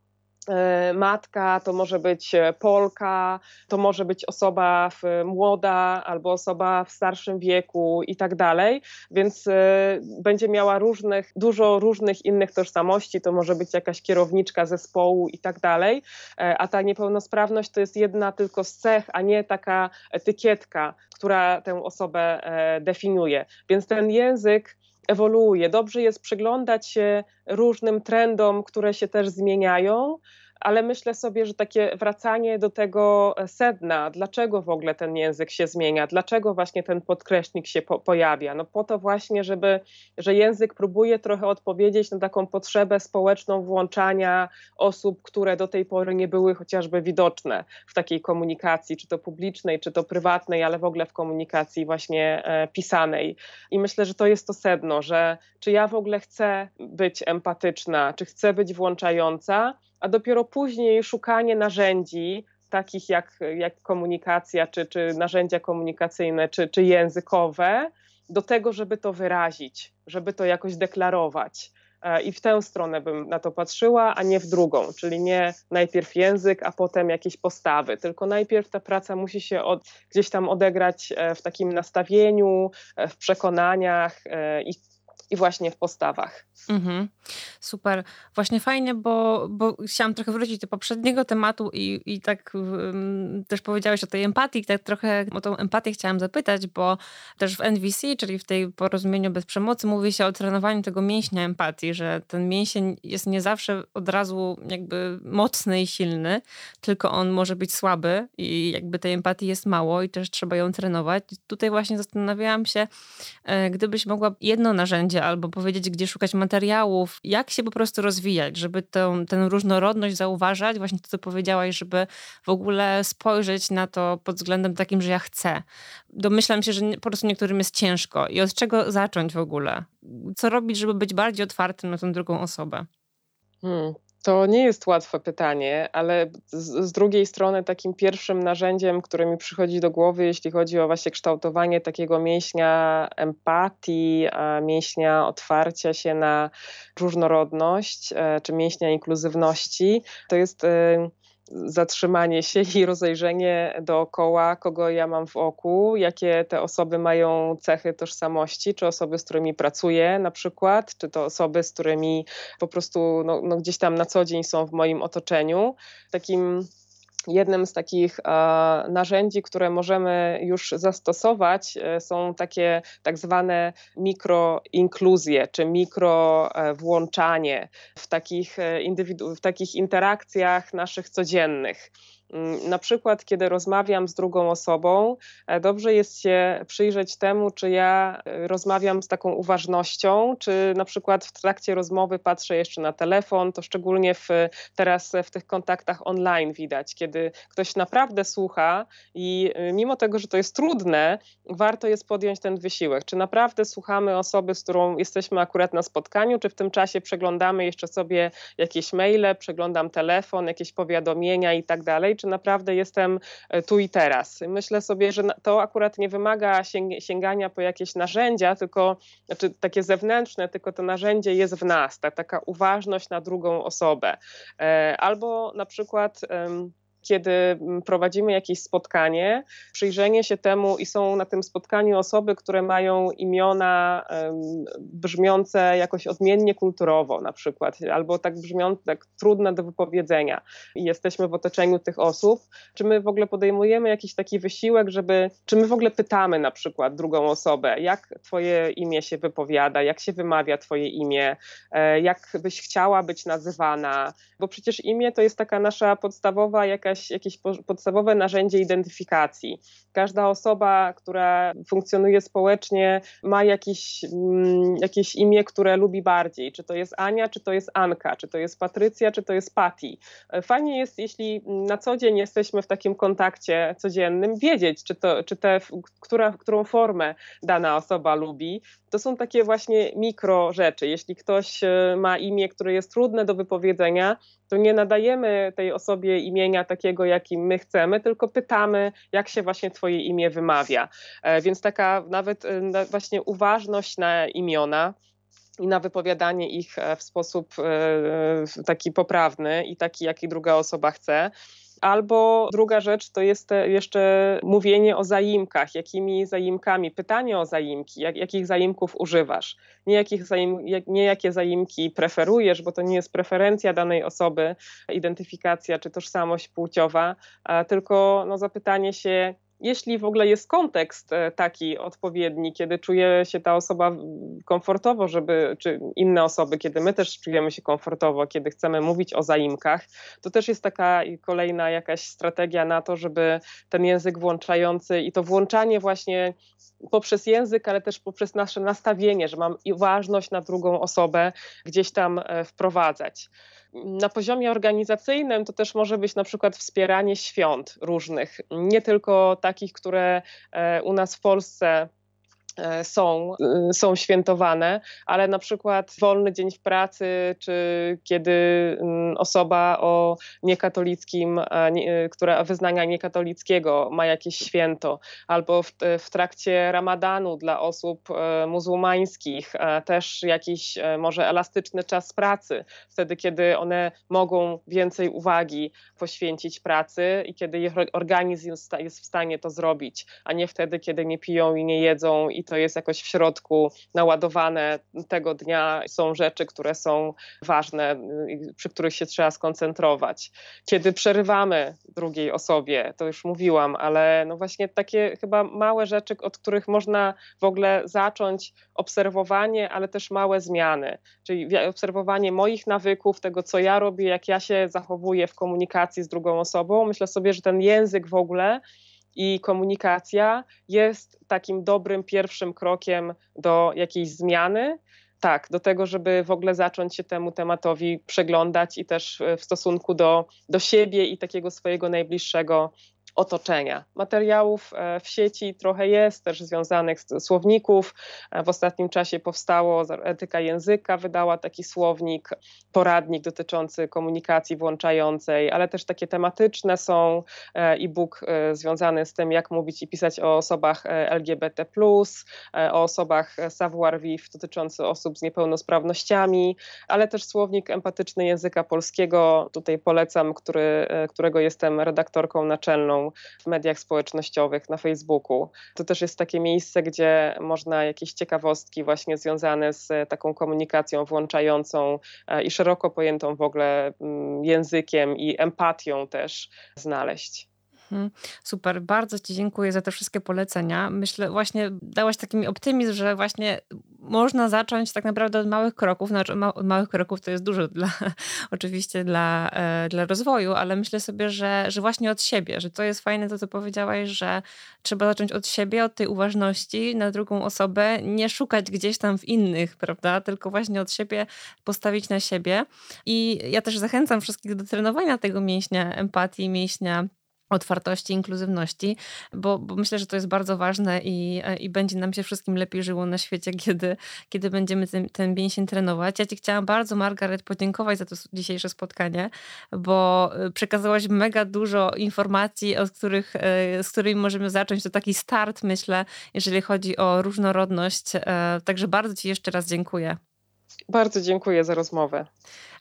matka, to może być e, Polka, to może być osoba młoda albo osoba w starszym wieku i tak dalej, więc e, będzie miała różnych, dużo różnych innych tożsamości, to może być jakaś kierowniczka zespołu i tak dalej, a ta niepełnosprawność to jest jedna tylko z cech, a nie taka etykietka, która tę osobę definiuje. Więc ten język ewoluuje. Dobrze jest przyglądać się różnym trendom, które się też zmieniają, ale myślę sobie, że takie wracanie do tego sedna, dlaczego w ogóle ten język się zmienia, dlaczego właśnie ten podkreślnik się po pojawia. No po to właśnie, żeby, że język próbuje trochę odpowiedzieć na taką potrzebę społeczną włączania osób, które do tej pory nie były chociażby widoczne w takiej komunikacji, czy to publicznej, czy to prywatnej, ale w ogóle w komunikacji właśnie e, pisanej. I myślę, że to jest to sedno, że czy ja w ogóle chcę być empatyczna, czy chcę być włączająca, a dopiero później szukanie narzędzi, takich jak, jak komunikacja, czy, czy narzędzia komunikacyjne, czy, czy językowe, do tego, żeby to wyrazić, żeby to jakoś deklarować. E, I w tę stronę bym na to patrzyła, a nie w drugą, czyli nie najpierw język, a potem jakieś postawy, tylko najpierw ta praca musi się od, gdzieś tam odegrać e, w takim nastawieniu, e, w przekonaniach i i właśnie w postawach. Mhm.
Super. Właśnie fajnie, bo, bo chciałam trochę wrócić do poprzedniego tematu i, i tak um, też powiedziałeś o tej empatii, tak trochę o tą empatię chciałam zapytać, bo też w NVC, czyli w tej porozumieniu bez przemocy, mówi się o trenowaniu tego mięśnia empatii, że ten mięsień jest nie zawsze od razu jakby mocny i silny, tylko on może być słaby i jakby tej empatii jest mało i też trzeba ją trenować. Tutaj właśnie zastanawiałam się, e, gdybyś mogła jedno narzędzie albo powiedzieć, gdzie szukać materiałów, jak się po prostu rozwijać, żeby tę, tę różnorodność zauważać, właśnie to, co powiedziałaś, żeby w ogóle spojrzeć na to pod względem takim, że ja chcę. Domyślam się, że po prostu niektórym jest ciężko. I od czego zacząć w ogóle? Co robić, żeby być bardziej otwartym na tę drugą osobę?
Hmm, to nie jest łatwe pytanie, ale z, z, drugiej strony takim pierwszym narzędziem, które mi przychodzi do głowy, jeśli chodzi o właśnie kształtowanie takiego mięśnia empatii, mięśnia otwarcia się na różnorodność, e, czy mięśnia inkluzywności, to jest e, zatrzymanie się i rozejrzenie dookoła, kogo ja mam w oku, jakie te osoby mają cechy tożsamości, czy osoby, z którymi pracuję na przykład, czy to osoby, z którymi po prostu no, no gdzieś tam na co dzień są w moim otoczeniu. Takim Jednym z takich e, narzędzi, które możemy już zastosować, e, są takie tak zwane mikroinkluzje, czy mikrowłączanie w takich, e, w takich interakcjach naszych codziennych. Mm, na przykład, kiedy rozmawiam z drugą osobą, e, dobrze jest się przyjrzeć temu, czy ja e, rozmawiam z taką uważnością, czy na przykład w trakcie rozmowy patrzę jeszcze na telefon. To szczególnie w, teraz w tych kontaktach online widać, kiedy ktoś naprawdę słucha i e, mimo tego, że to jest trudne, warto jest podjąć ten wysiłek. Czy naprawdę słuchamy osoby, z którą jesteśmy akurat na spotkaniu, czy w tym czasie przeglądamy jeszcze sobie jakieś maile, przeglądam telefon, jakieś powiadomienia i tak dalej czy naprawdę jestem e, tu i teraz. Myślę sobie, że to akurat nie wymaga sięgania po jakieś narzędzia, tylko znaczy takie zewnętrzne, tylko to narzędzie jest w nas, ta, taka uważność na drugą osobę. E, albo na przykład kiedy mm, prowadzimy jakieś spotkanie, przyjrzenie się temu i są na tym spotkaniu osoby, które mają imiona brzmiące jakoś odmiennie kulturowo na przykład, albo tak brzmiące, tak trudne do wypowiedzenia i jesteśmy w otoczeniu tych osób, czy my w ogóle podejmujemy jakiś taki wysiłek, żeby, czy my w ogóle pytamy na przykład drugą osobę, jak twoje imię się wypowiada, jak się wymawia twoje imię, e, jak byś chciała być nazywana, bo przecież imię to jest taka nasza podstawowa jakaś jakaś, jakieś podstawowe narzędzie identyfikacji. Każda osoba, która funkcjonuje społecznie, ma jakieś, mm, jakieś imię, które lubi bardziej. Czy to jest Ania, czy to jest Anka, czy to jest Patrycja, czy to jest Patty. Fajnie jest, jeśli na co dzień jesteśmy w takim kontakcie codziennym, wiedzieć, czy, to, czy te, która, którą formę dana osoba lubi. To są takie właśnie mikro rzeczy. Jeśli ktoś e, ma imię, które jest trudne do wypowiedzenia, to nie nadajemy tej osobie imienia takiego, jakim my chcemy, tylko pytamy, jak się właśnie Twoje imię wymawia. E, więc taka nawet e, właśnie uważność na imiona i na wypowiadanie ich w sposób taki poprawny i taki, jaki druga osoba chce. Albo druga rzecz to jest jeszcze mówienie o zaimkach, jakimi zaimkami, pytanie o zaimki, jak, jakich zaimków używasz. Nie, jakich zaim, nie jakie zaimki preferujesz, bo to nie jest preferencja danej osoby, identyfikacja czy tożsamość płciowa, tylko no, zapytanie się, jeśli w ogóle jest kontekst e, taki odpowiedni, kiedy czuje się ta osoba komfortowo, żeby, czy inne osoby, kiedy my też czujemy się komfortowo, kiedy chcemy mówić o zaimkach, to też jest taka kolejna jakaś strategia na to, żeby ten język włączający i to włączanie właśnie poprzez język, ale też poprzez nasze nastawienie, że mam ważność na drugą osobę gdzieś tam e, wprowadzać. Na poziomie organizacyjnym to też może być na przykład wspieranie świąt różnych, nie tylko takich, które e, u nas w Polsce są, e, są świętowane, ale na przykład wolny dzień w pracy, czy kiedy mm, osoba o niekatolickim, e, która wyznania niekatolickiego ma jakieś święto, albo w, w trakcie ramadanu dla osób muzułmańskich też jakiś może elastyczny czas pracy, wtedy kiedy one mogą więcej uwagi poświęcić pracy i kiedy ich organizm jest w stanie to zrobić, a nie wtedy, kiedy nie piją i nie jedzą i to jest jakoś w środku naładowane tego dnia. Są rzeczy, które są ważne, przy których się trzeba skoncentrować. Kiedy przerywamy drugiej osobie, to już mówiłam, ale no właśnie takie chyba małe rzeczy, od których można w ogóle zacząć obserwowanie, ale też małe zmiany, czyli obserwowanie moich nawyków, tego co ja robię, jak ja się zachowuję w komunikacji z drugą osobą. Myślę sobie, że ten język w ogóle i komunikacja jest takim dobrym pierwszym krokiem do jakiejś zmiany. tak, do tego, żeby w ogóle zacząć się temu tematowi przeglądać i też e, w stosunku do, do siebie i takiego swojego najbliższego otoczenia. Materiałów e, w sieci trochę jest, też związanych z słowników. E, w ostatnim czasie powstało Etyka Języka, wydała taki słownik, poradnik dotyczący komunikacji włączającej, ale też takie tematyczne są e, e-book związany z tym, jak mówić i pisać o osobach LGBT, o osobach savoir-vivre dotyczący osób z niepełnosprawnościami, ale też słownik empatyczny języka polskiego. Tutaj polecam, który, którego jestem redaktorką naczelną w mediach społecznościowych, na Facebooku. To też jest takie miejsce, gdzie można jakieś ciekawostki właśnie związane z taką komunikacją włączającą e, i szeroko pojętą w ogóle mm, językiem i empatią też znaleźć.
Mhm. Super, bardzo Ci dziękuję za te wszystkie polecenia. Myślę, właśnie dałaś taki mi optymizm, że właśnie można zacząć tak naprawdę od małych kroków. Znaczy, ma, małych kroków to jest dużo dla, [LAUGHS] oczywiście dla, e, dla rozwoju, ale myślę sobie, że, że właśnie od siebie, że to jest fajne to, co powiedziałaś, że trzeba zacząć od siebie, od tej uważności na drugą osobę, nie szukać gdzieś tam w innych, prawda, tylko właśnie od siebie postawić na siebie. I ja też zachęcam wszystkich do trenowania tego mięśnia empatii, mięśnia otwartości, inkluzywności, bo, bo, myślę, że to jest bardzo ważne i, i będzie nam się wszystkim lepiej żyło na świecie, [LAUGHS] kiedy, kiedy będziemy ten, ten mięsień trenować. Ja Ci chciałam bardzo, Margaret, podziękować za to dzisiejsze spotkanie, bo y, przekazałaś mega dużo informacji, od których, y, z którymi możemy zacząć. To taki start, myślę, jeżeli chodzi o różnorodność. Także bardzo Ci jeszcze raz dziękuję.
Bardzo dziękuję za rozmowę.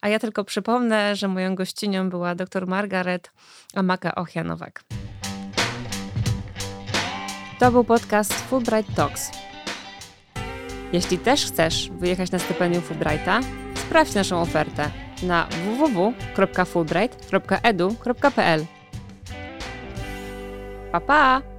A ja tylko przypomnę, że moją gościnią była dr Margaret Amaka Ochianowak. To był podcast Fulbright Talks. Jeśli też chcesz wyjechać na stypendium Fulbrighta, sprawdź naszą ofertę na www.fulbright.edu.pl. Pa, pa!